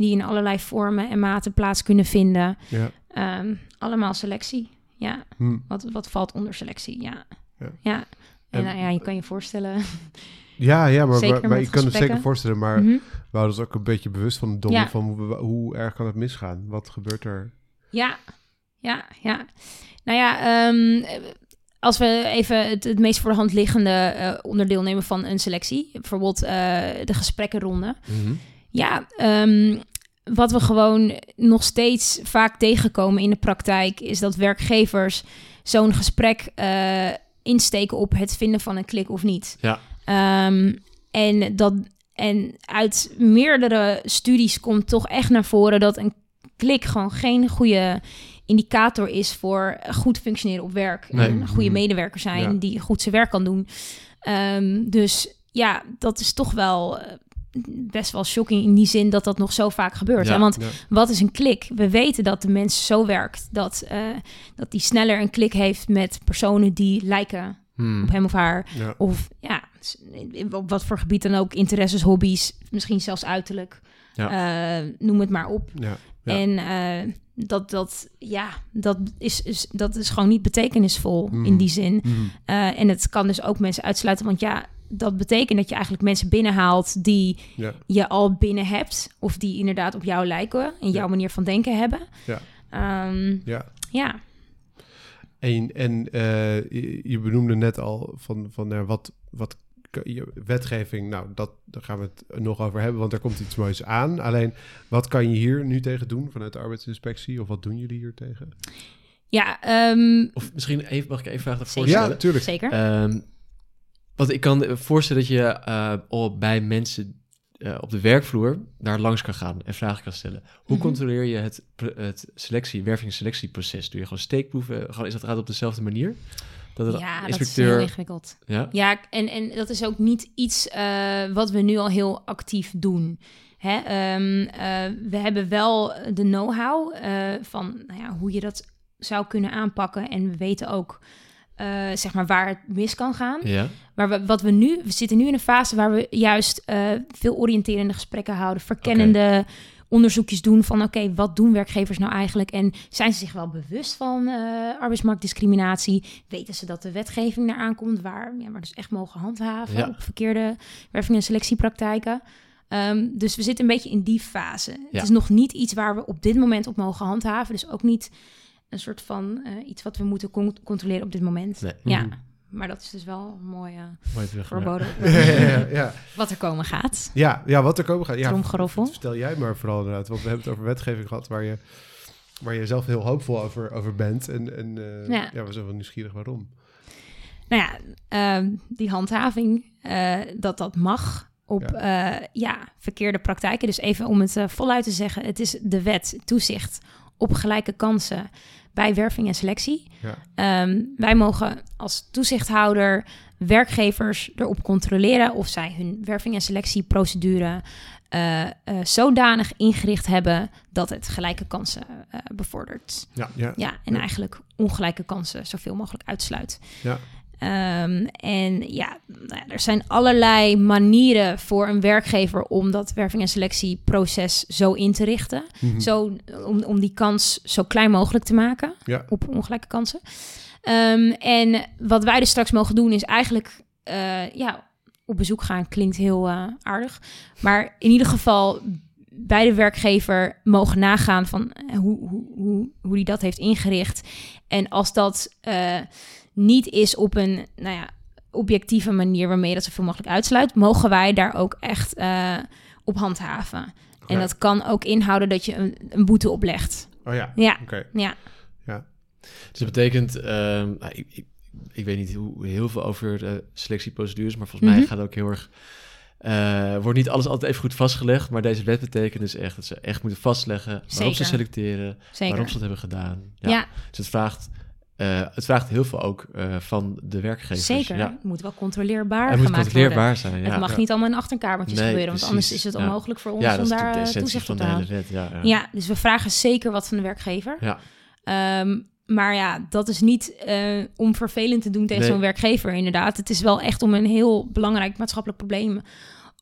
die in allerlei vormen en maten plaats kunnen vinden. Ja. Um, allemaal selectie. Ja, Hm. wat, wat valt onder selectie? Ja. Ja. ja. En En- nou ja, je kan je voorstellen. Ja, ja, maar, maar, je kan het zeker voorstellen, maar Mhm. we houden ons ook een beetje bewust van het domme Ja. van hoe, hoe erg kan het misgaan? Wat gebeurt er? Ja, ja, ja. Nou ja, ehm, als we even het, het meest voor de hand liggende eh, onderdeel nemen van een selectie, bijvoorbeeld eh, de gesprekkenronde. Mhm. Ja, ehm, wat we gewoon nog steeds vaak tegenkomen in de praktijk, is dat werkgevers zo'n gesprek eh, insteken op het vinden van een klik of niet. Ja. Ehm, en, dat, en uit meerdere studies komt toch echt naar voren dat een klik gewoon geen goede indicator is voor goed functioneren op werk. Nee. En een goede Mhm. medewerker zijn Ja. die goed zijn werk kan doen. Ehm, dus ja, dat is toch wel eh, best wel shocking in die zin dat dat nog zo vaak gebeurt. Ja. Hè? Want Ja. wat is een klik? We weten dat de mens zo werkt dat, eh, dat die sneller een klik heeft met personen die lijken Hmm. op hem of haar. Ja. Of ja, op wat voor gebied dan ook, interesses, hobby's, misschien zelfs uiterlijk. Eh, noem het maar op. En eh, dat, dat, ja, dat is, is, dat is gewoon niet betekenisvol in die zin. Eh, en het kan dus ook mensen uitsluiten, want ja, dat betekent dat je eigenlijk mensen binnenhaalt die Ja. je al binnen hebt, of die inderdaad op jou lijken en jouw Ja. manier van denken hebben. Ja. Ehm, ja. ja. En, en eh, je, je benoemde net al van, van nou, wat, wat kan je- wetgeving, nou, dat, daar gaan we het nog over hebben, want er komt iets moois aan. Alleen, wat kan je hier nu tegen doen vanuit de arbeidsinspectie? Of wat doen jullie hier tegen? Ja, ehm, Of misschien even, mag ik even vragen Zeker. voorstellen? Ja, tuurlijk. zeker. Ehm, want ik kan voorstellen dat je eh, al bij mensen eh, op de werkvloer daar langs kan gaan en vragen kan stellen. Hoe Mhm. controleer je het, het selectie, werving- selectieproces? Doe je gewoon steekproeven? Gewoon, is dat gaat op dezelfde manier? Dat ja, dat is inspecteur... heel ingewikkeld. ja? Ja, en, en dat is ook niet iets eh, wat we nu al heel actief doen. Hè? ehm, eh, we hebben wel de know-how eh, van nou ja, hoe je dat zou kunnen aanpakken. En we weten ook eh, zeg maar waar het mis kan gaan. Ja. Maar we, wat we nu, we zitten nu in een fase waar we juist eh, veel oriënterende gesprekken houden, verkennende onderzoekjes doen van oké, wat doen werkgevers nou eigenlijk? En zijn ze zich wel bewust van eh, arbeidsmarktdiscriminatie? Weten ze dat de wetgeving daar aankomt waar, ja, waar dus echt mogen handhaven Ja. op verkeerde werving- en selectiepraktijken? Ehm, dus we zitten een beetje in die fase. Ja. Het is nog niet iets waar we op dit moment op mogen handhaven. Dus ook niet een soort van eh, iets wat we moeten con- controleren op dit moment. Nee. Ja, Mhm. maar dat is dus wel een mooie verboden. Ja, ja, ja. Wat er komen gaat. Ja, ja, wat er komen gaat. Ja. Vertel jij maar vooral inderdaad, want we hebben het over wetgeving gehad waar je, waar je zelf heel hoopvol over, over bent. En, en eh, Ja. ja. we zijn wel nieuwsgierig waarom. Nou ja, ehm, die handhaving, eh, dat dat mag op ja. ja, verkeerde praktijken. Dus even om het voluit te zeggen, het is de wet toezicht op gelijke kansen bij werving en selectie. Ja. Ehm, wij mogen als toezichthouder werkgevers erop controleren of zij hun werving en selectieprocedure uh, uh, zodanig ingericht hebben dat het gelijke kansen uh, bevordert. Ja, ja. ja en Ja. eigenlijk ongelijke kansen zoveel mogelijk uitsluit. Ja. Ehm, en ja, nou ja, er zijn allerlei manieren voor een werkgever om dat werving- en selectieproces zo in te richten. Mhm. Zo, om, om die kans zo klein mogelijk te maken Ja. op ongelijke kansen. Ehm, en wat wij dus straks mogen doen is eigenlijk eh, ja, op bezoek gaan. Klinkt heel eh, aardig. Maar in ieder geval bij de werkgever mogen nagaan van eh, hoe, hoe, hoe, hoe die dat heeft ingericht. En als dat niet is op een nou ja, objectieve manier waarmee je dat zoveel mogelijk uitsluit, mogen wij daar ook echt eh, op handhaven. En dat kan ook inhouden dat je een, een boete oplegt. Oh ja, Ja, oké. ja. Dus dat betekent, ehm, nou, ik, ik, ik weet niet hoe, heel veel over de selectieprocedures, maar volgens mij Mhm. gaat het ook heel erg. eh, wordt niet alles altijd even goed vastgelegd, maar deze wet betekent dus echt dat ze echt moeten vastleggen waarom Zeker. ze selecteren, Zeker. waarom ze dat hebben gedaan. Ja, Dus het vraagt, eh, het vraagt heel veel ook eh, van de werkgevers. zeker. Ja. Het moet wel controleerbaar Het moet gemaakt controleerbaar zijn. Ja. Het mag Ja. niet allemaal in achterkamertjes Nee, gebeuren, want anders is het Ja. onmogelijk voor ons om daar eh, toezicht van op de te houden. wet. Ja, ja. Ja, dus we vragen zeker wat van de werkgever. Ja. Ehm, maar ja, dat is niet eh, om vervelend te doen tegen Nee. zo'n werkgever, inderdaad. Het is wel echt om een heel belangrijk maatschappelijk probleem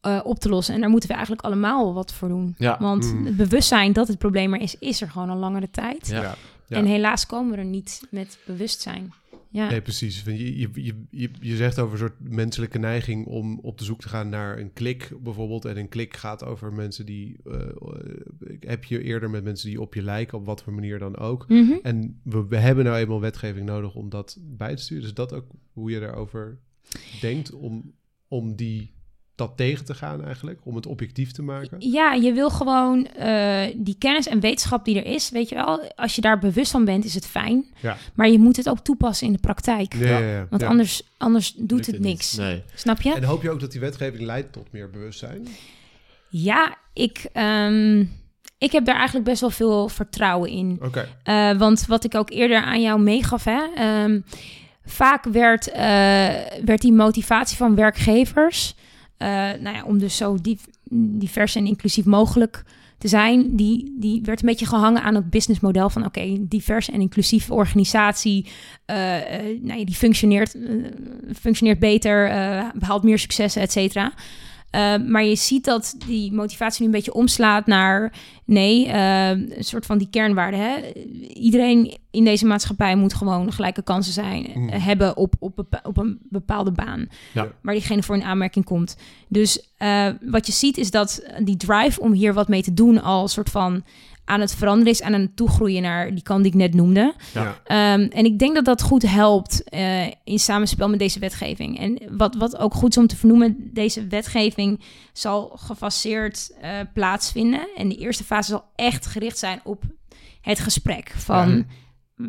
eh, op te lossen. En daar moeten we eigenlijk allemaal wat voor doen. Ja. Want Mm. het bewustzijn dat het probleem er is, is er gewoon al langere tijd. Ja. Ja. En helaas komen we er niet met bewustzijn. Ja, Nee, precies. Je, je, je, je zegt over een soort menselijke neiging om op de zoek te gaan naar een klik bijvoorbeeld. En een klik gaat over mensen die... eh, eh, heb je eerder met mensen die op je lijken, op wat voor manier dan ook. Mhm. En we, we hebben nou eenmaal wetgeving nodig om dat bij te sturen. Dus dat ook hoe je daarover denkt om, om die, dat tegen te gaan eigenlijk? Om het objectief te maken? Ja, je wil gewoon eh, die kennis en wetenschap die er is, weet je wel, als je daar bewust van bent, is het fijn. Ja. Maar je moet het ook toepassen in de praktijk. Ja, ja, ja. Want Ja. anders, anders doet Lukt het niks. Nee. Snap je? En hoop je ook dat die wetgeving leidt tot meer bewustzijn? Ja, ik, ehm, ik heb daar eigenlijk best wel veel vertrouwen in. Oké. Eh, want wat ik ook eerder aan jou meegaf, hè, ehm, vaak werd, eh, werd die motivatie van werkgevers, eh, nou ja, om dus zo div- divers en inclusief mogelijk te zijn, die, die werd een beetje gehangen aan het businessmodel van oké, divers en inclusieve organisatie, eh, eh, nou ja, die functioneert, functioneert beter, eh, behaalt meer successen, et cetera. Eh, maar je ziet dat die motivatie nu een beetje omslaat naar nee, eh, een soort van die kernwaarde. Hè? Iedereen in deze maatschappij moet gewoon gelijke kansen zijn, eh, Mm. hebben op, op, op een bepaalde baan Ja. waar diegene voor in aanmerking komt. Dus eh, wat je ziet is dat die drive om hier wat mee te doen al een soort van aan het veranderen is, aan het toegroeien naar die kant die ik net noemde. Ja. Ehm, en ik denk dat dat goed helpt eh, in samenspel met deze wetgeving. En wat, wat ook goed is om te vernoemen, deze wetgeving zal gefaseerd eh, plaatsvinden. En de eerste fase zal echt gericht zijn op het gesprek. Van,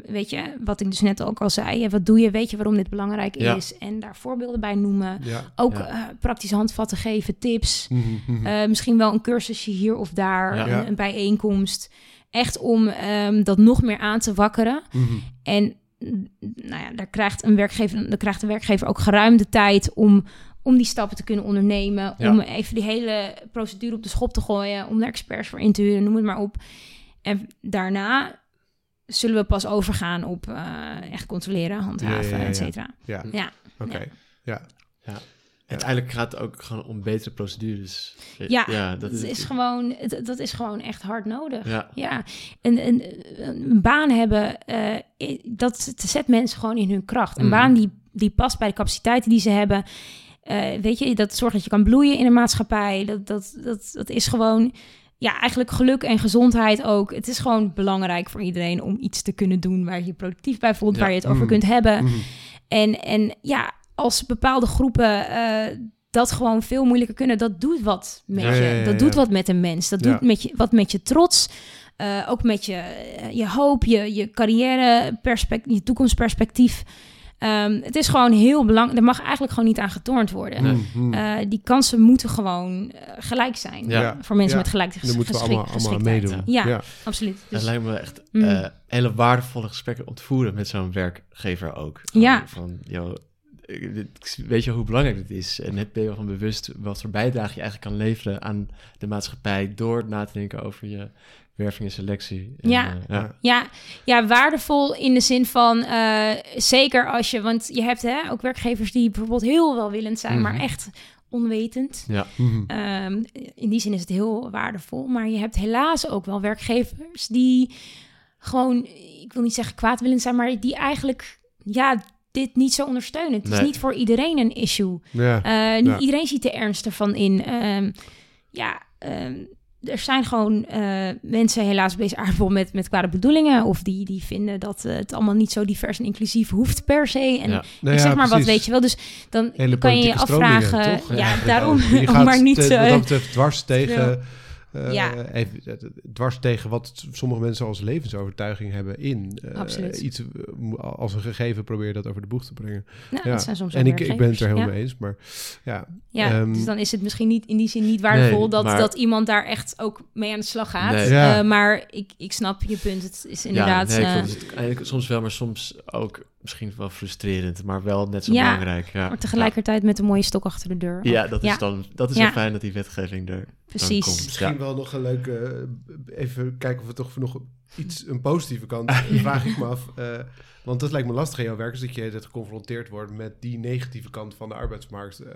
weet je, wat ik dus net ook al zei. Wat doe je? Weet je waarom dit belangrijk Ja. is? En daar voorbeelden bij noemen. Ja. Ook Ja. eh, praktische handvatten geven, tips. Mhm. Eh, misschien wel een cursusje hier of daar, een, een bijeenkomst. Echt om ehm, dat nog meer aan te wakkeren. Mhm. En mm, nou ja, daar krijgt een werkgever, daar krijgt de werkgever ook geruim de tijd om, om die stappen te kunnen ondernemen. Om even die hele procedure op de schop te gooien. Om daar experts voor in te huren, noem het maar op. En daarna zullen we pas overgaan op eh, echt controleren, handhaven, Ja, ja, ja, ja. et cetera. Ja, Ja. oké. Ja. Uiteindelijk gaat het ook gewoon om betere procedures. Ja, dat dat is, is, gewoon, dat is gewoon echt hard nodig. Ja, Ja, een, een, een baan hebben, eh, dat zet mensen gewoon in hun kracht. Een Mhm. baan die, die past bij de capaciteiten die ze hebben. Eh, weet je, dat zorgt dat je kan bloeien in een maatschappij. Dat, dat, dat, dat is gewoon, ja, eigenlijk geluk en gezondheid ook. Het is gewoon belangrijk voor iedereen om iets te kunnen doen waar je productief bij voelt, Ja. waar je het over Mhm. kunt hebben. Mhm. En, en ja, als bepaalde groepen eh, dat gewoon veel moeilijker kunnen, dat doet wat met Ja, je. ja, dat doet wat met een mens. Dat doet met je, wat met je trots. eh, ook met je, je hoop, je, je carrière, je toekomstperspectief. Ehm, het is gewoon heel belangrijk. Er mag eigenlijk gewoon niet aan getornd worden. Nee. Mm, mm. Eh, die kansen moeten gewoon eh, gelijk zijn. Ja. Voor mensen Ja. met gelijk Daar moeten we allemaal, allemaal aan geschiktheid. meedoen. Ja, absoluut. Het Dus, lijkt me echt Mm. eh, hele waardevolle gesprekken om te voeren met zo'n werkgever ook. Ja. Van, joh, dit- weet je hoe belangrijk dit is? En heb ben je van bewust wat voor bijdrage je eigenlijk kan leveren aan de maatschappij door na te denken over je werving en selectie. En, Ja. eh, ja. ja, ja, waardevol in de zin van eh, zeker als je, want je hebt hè, ook werkgevers die bijvoorbeeld heel welwillend zijn, maar Mhm. echt onwetend. Ja. Mhm. Ehm, in die zin is het heel waardevol. Maar je hebt helaas ook wel werkgevers die gewoon, ik wil niet zeggen kwaadwillend zijn, maar die eigenlijk, ja, dit niet zo ondersteunen. Het is niet voor iedereen een issue. Ja. Eh, niet Ja. iedereen ziet de ernst ervan in. Ehm, ja, ehm, er zijn gewoon eh, mensen helaas op deze aardbol met, met kwade bedoelingen. Of die, die vinden dat eh, het allemaal niet zo divers en inclusief hoeft per se. En Ja. Nou ja, zeg maar wat, weet je wel. Dus dan Hele kan je je afvragen. Ja, daarom. maar niet... te- eh, wat dat betreft dwars tegen... eh, Ja. even, eh, dwars tegen wat sommige mensen als levensovertuiging hebben in. eh, Absoluut. Iets als een gegeven probeer je dat over de boeg te brengen. nou, ja. dat zijn soms En ik, ik ben het er helemaal ja. mee eens. Maar ja, Ja, Ehm, dus dan is het misschien niet in die zin niet waardevol Nee, dat, maar- dat iemand daar echt ook mee aan de slag gaat. Nee. Ja. Eh, maar ik, ik snap je punt. Het is inderdaad. Ja, nee, eh, klopt. Het eigenlijk soms wel, maar soms ook misschien wel frustrerend, maar wel net zo Ja, belangrijk. Ja. maar tegelijkertijd met een mooie stok achter de deur. Ja, dat is dan dat is Ja. wel fijn dat die wetgeving er Precies. dan komt. misschien Ja. wel nog een leuke... eh, even kijken of we toch nog iets, een positieve kant... vraag ik me af. eh, want dat lijkt me lastig in jouw werk... is dat je dat geconfronteerd wordt met die negatieve kant van de arbeidsmarkt. eh,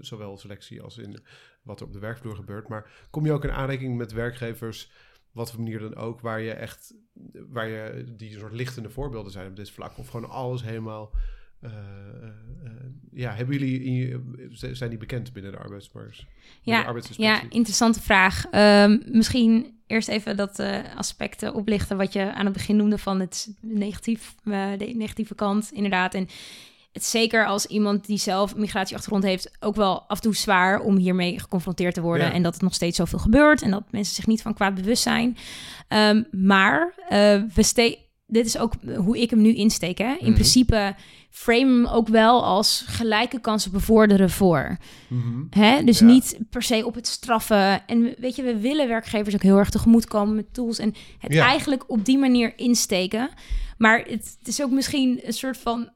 zowel selectie als in wat er op de werkvloer gebeurt. Maar kom je ook in aanrekening met werkgevers... wat voor manier dan ook... waar je echt... waar je die soort lichtende voorbeelden zijn op dit vlak... of gewoon alles helemaal... eh, eh, eh, ja, hebben jullie zijn die bekend binnen de arbeidsmarkt? Ja? Ja, interessante vraag. Ehm, misschien eerst even dat aspect eh, oplichten wat je aan het begin noemde van het negatief, de negatieve kant, inderdaad. En het zeker als iemand die zelf een migratieachtergrond heeft, ook wel af en toe zwaar om hiermee geconfronteerd te worden. Ja. En dat het nog steeds zoveel gebeurt en dat mensen zich niet van kwaad bewust zijn. Ehm, maar eh, we ste dit is ook hoe ik hem nu insteek. Hè? In Mhm. principe frame hem ook wel als gelijke kansen bevorderen voor. Mhm. Hè? Dus Ja. niet per se op het straffen. En we- weet je, we willen werkgevers ook heel erg tegemoetkomen met tools. En het Ja. eigenlijk op die manier insteken. Maar het, het is ook misschien een soort van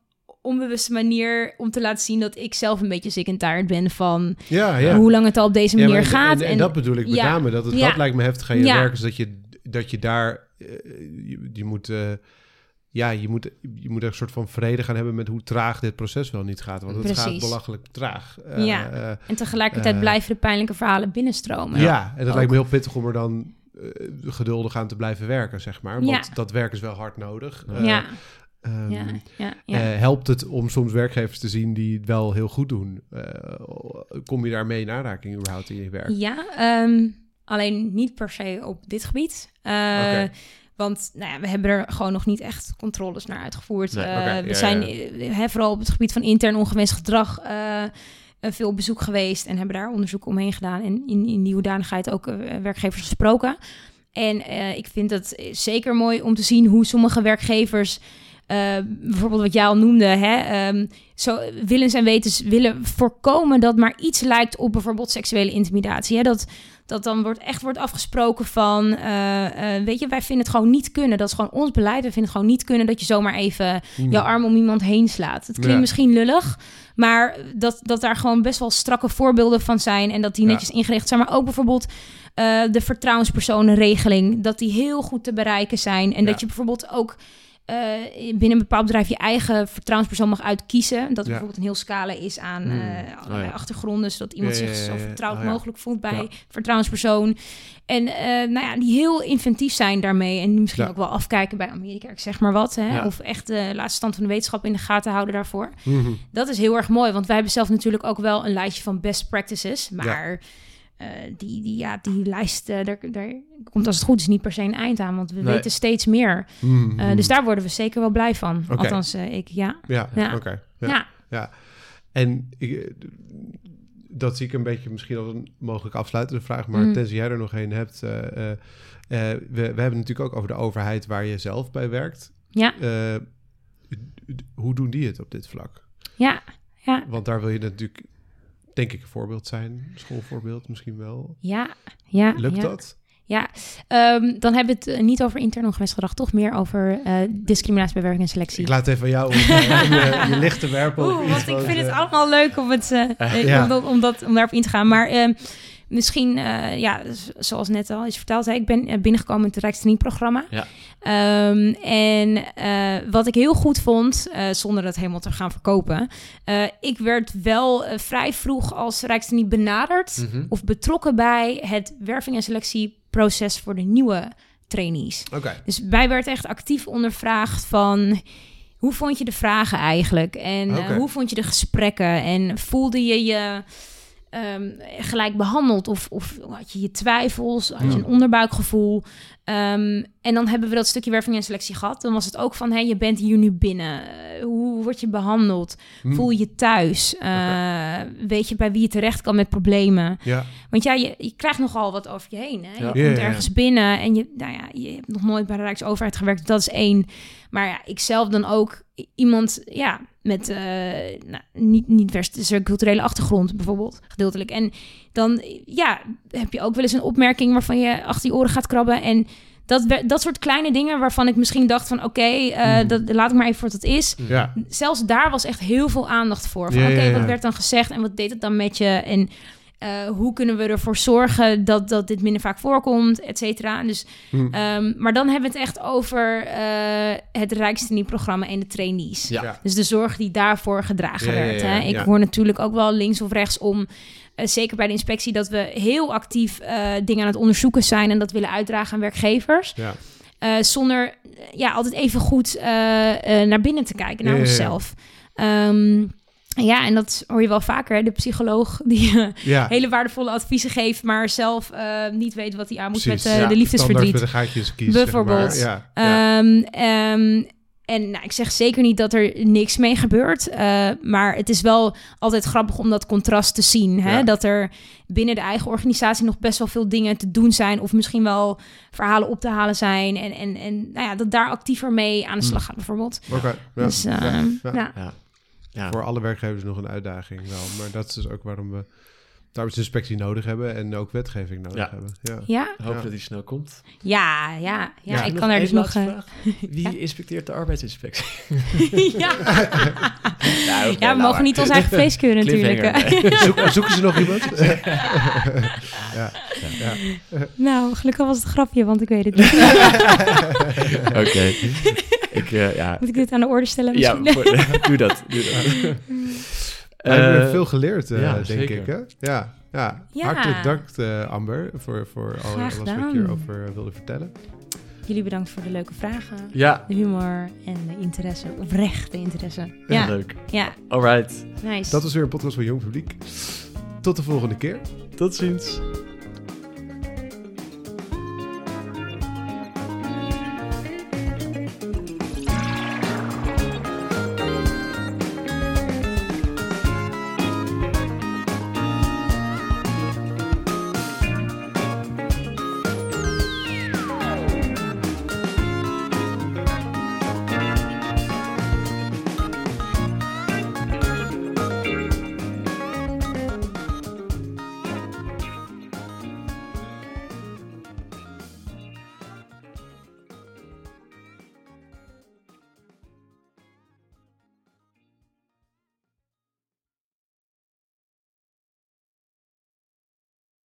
onbewuste manier om te laten zien dat ik zelf een beetje sick en tired ben van Ja, ja. hoe lang het al op deze Ja, manier gaat. En, en dat bedoel ik met name. Dat, het, dat lijkt me heftig aan je werk. Is dat je, dat je daar... eh, je, je moet... eh, ja, je moet, je moet er een soort van vrede gaan hebben met hoe traag dit proces wel niet gaat. Want het gaat belachelijk traag. Eh, Ja. en tegelijkertijd blijven de pijnlijke verhalen binnenstromen. ja. en dat Ook. lijkt me heel pittig om er dan geduldig aan te blijven werken, zeg maar. Want Ja. dat werk is wel hard nodig. Ja, ehm, ja, ja, ja. eh, helpt het om soms werkgevers te zien die het wel heel goed doen? Eh, kom je daarmee in aanraking überhaupt in je werk? Ja, ehm, alleen niet per se op dit gebied. Eh. Want nou ja, we hebben er gewoon nog niet echt controles naar uitgevoerd. Nee, we zijn hè, vooral op het gebied van intern ongewenst gedrag veel op bezoek geweest en hebben daar onderzoek omheen gedaan en in, in die hoedanigheid ook werkgevers gesproken. En ik vind het zeker mooi om te zien hoe sommige werkgevers, bijvoorbeeld wat jij al noemde, hè, ehm, zo willens en wetens willen voorkomen dat maar iets lijkt op bijvoorbeeld seksuele intimidatie. Hè? Dat, dat dan wordt, echt wordt afgesproken van, eh, eh, weet je, wij vinden het gewoon niet kunnen. Dat is gewoon ons beleid. We vinden het gewoon niet kunnen dat je zomaar even Hmm. jouw arm om iemand heen slaat. Het klinkt Ja. misschien lullig, maar dat, dat daar gewoon best wel strakke voorbeelden van zijn en dat die Ja. netjes ingericht zijn. Maar ook bijvoorbeeld eh, de vertrouwenspersonenregeling, dat die heel goed te bereiken zijn. En Ja. dat je bijvoorbeeld ook eh, binnen een bepaald bedrijf je eigen vertrouwenspersoon mag uitkiezen. Dat er Ja. bijvoorbeeld een heel scala is aan allerlei Oh ja. achtergronden, zodat iemand Ja, zich zo vertrouwd Oh mogelijk voelt bij vertrouwenspersoon. En eh, nou ja, die heel inventief zijn daarmee. En misschien ook wel afkijken bij Amerika, ik zeg maar wat. Hè? Of echt de laatste stand van de wetenschap in de gaten houden daarvoor. Mhm. Dat is heel erg mooi, want wij hebben zelf natuurlijk ook wel een lijstje van best practices. Maar die, die, ja, die lijst, eh, daar, daar komt als het goed is niet per se een eind aan. Want we Nee. weten steeds meer. Mhm. Eh, dus daar worden we zeker wel blij van. Althans, eh, ik, ja. Ja, Ja. oké. Ja. Ja. En ik, eh, dat zie ik een beetje misschien als een mogelijk afsluitende vraag, maar Mm. tenzij jij er nog een hebt. eh, eh, eh, we, we hebben het natuurlijk ook over de overheid waar je zelf bij werkt. Ja. Eh, hoe doen die het op dit vlak? Ja, ja, Want daar wil je natuurlijk, denk ik, een voorbeeld zijn. Schoolvoorbeeld misschien wel. ja, ja. Lukt ja. dat? Ja, ehm, dan hebben we het eh, niet over intern ongewenst gedrag, toch meer over eh, discriminatie bij werk en selectie. Ik laat het even jou om, eh, je, je licht te werpen. Oeh, want ik vind het allemaal leuk om, het, Ja. om, dat, om, dat, om daarop in te gaan. Maar ehm, misschien, eh, ja, zoals net al is verteld, hè, ik ben eh, binnengekomen in het Rijkstrainingprogramma. Ja. Ehm, en eh, wat ik heel goed vond, zonder dat helemaal te gaan verkopen, ik werd wel vrij vroeg als Rijkstrainee benaderd mhm. of betrokken bij het werving- en selectieproces voor de nieuwe trainees. Oké. Dus wij werd echt actief ondervraagd van... hoe vond je de vragen eigenlijk? En hoe vond je de gesprekken? En voelde je je ehm, gelijk behandeld? Of, of had je je twijfels? Had je een onderbuikgevoel? Ehm, en dan hebben we dat stukje werving en selectie gehad. Dan was het ook van, hey, je bent hier nu binnen. Eh, hoe word je behandeld? Hm. Voel je je thuis? Eh, Weet je bij wie je terecht kan met problemen? Ja, Want ja, je, je krijgt nogal wat over je heen. Hè? Ja. Je komt ergens binnen en je, nou ja, je hebt nog nooit bij de Rijksoverheid gewerkt. Dat is één. Maar ja, ik zelf dan ook iemand ja, met eh, nou, niet, niet westerse culturele achtergrond bijvoorbeeld, gedeeltelijk. En dan ja, heb je ook wel eens een opmerking waarvan je achter je oren gaat krabben. En dat, dat soort kleine dingen waarvan ik misschien dacht van... oké, eh, Mhm. dat laat ik maar even voor wat het is ja. zelfs daar was echt heel veel aandacht voor. Van Ja, oké, ja, ja. wat werd dan gezegd en wat deed het dan met je? En eh, hoe kunnen we ervoor zorgen dat, dat dit minder vaak voorkomt, et cetera. Dus, Hm. ehm, maar dan hebben we het echt over eh het Rijkstrainee-programma en de trainees. Dus de zorg die daarvoor gedragen Ja, ja, werd. ja, Hè? Ik ja. hoor natuurlijk ook wel links of rechts om... eh, zeker bij de inspectie, dat we heel actief eh, dingen aan het onderzoeken zijn en dat willen uitdragen aan werkgevers. Ja. Eh, zonder ja, altijd even goed naar binnen te kijken, naar onszelf. Ehm, ja, en dat hoor je wel vaker. hè, De psycholoog die ja. hele waardevolle adviezen geeft, maar zelf niet weet wat hij aan moet Precies. met Ja, de liefdesverdriet. Met de gaatjes kiezen. Bijvoorbeeld. Zeg maar. ja, ja. Ehm, ehm, en nou, ik zeg zeker niet dat er niks mee gebeurt. eh, maar het is wel altijd grappig om dat contrast te zien. Hè? Ja. Dat er binnen de eigen organisatie nog best wel veel dingen te doen zijn. Of misschien wel verhalen op te halen zijn. En, en, en nou ja, dat daar actiever mee aan de slag gaat bijvoorbeeld. Oké. ja. Dus Ja. ehm, Ja. ja. Ja. Ja. Voor alle werkgevers nog een uitdaging wel. Maar dat is dus ook waarom we arbeidsinspectie nodig hebben en ook wetgeving nodig Ja. hebben. Ja. Ja, Hoop Ja. dat die snel komt. ja, ja, ja, Ja. ik kan er dus nog... eh, vraag. Wie inspecteert de arbeidsinspectie? ja. Nou, ja, we nou mogen maar. niet ons eigen vlees keuren natuurlijk. Zoek, zoeken ze nog iemand? ja. Ja. nou, gelukkig was het een grapje, want ik weet het niet. Oké. Ik, eh, ja. Moet ik dit aan de orde stellen Ja, misschien? voor- doe dat. Doe dat. We hebben Eh, veel geleerd, eh, ja, denk zeker. ik. Hè? Ja, ja. Ja. Hartelijk dank, eh, Amber, voor, voor Graag alles wat je hierover wilde vertellen. Jullie bedankt voor de leuke vragen, Ja, de humor en de interesse. Oprechte interesse. ja. Ja, leuk. ja, Alright. nice. Dat was weer een podcast van Jong Publiek. Tot de volgende keer. Tot ziens.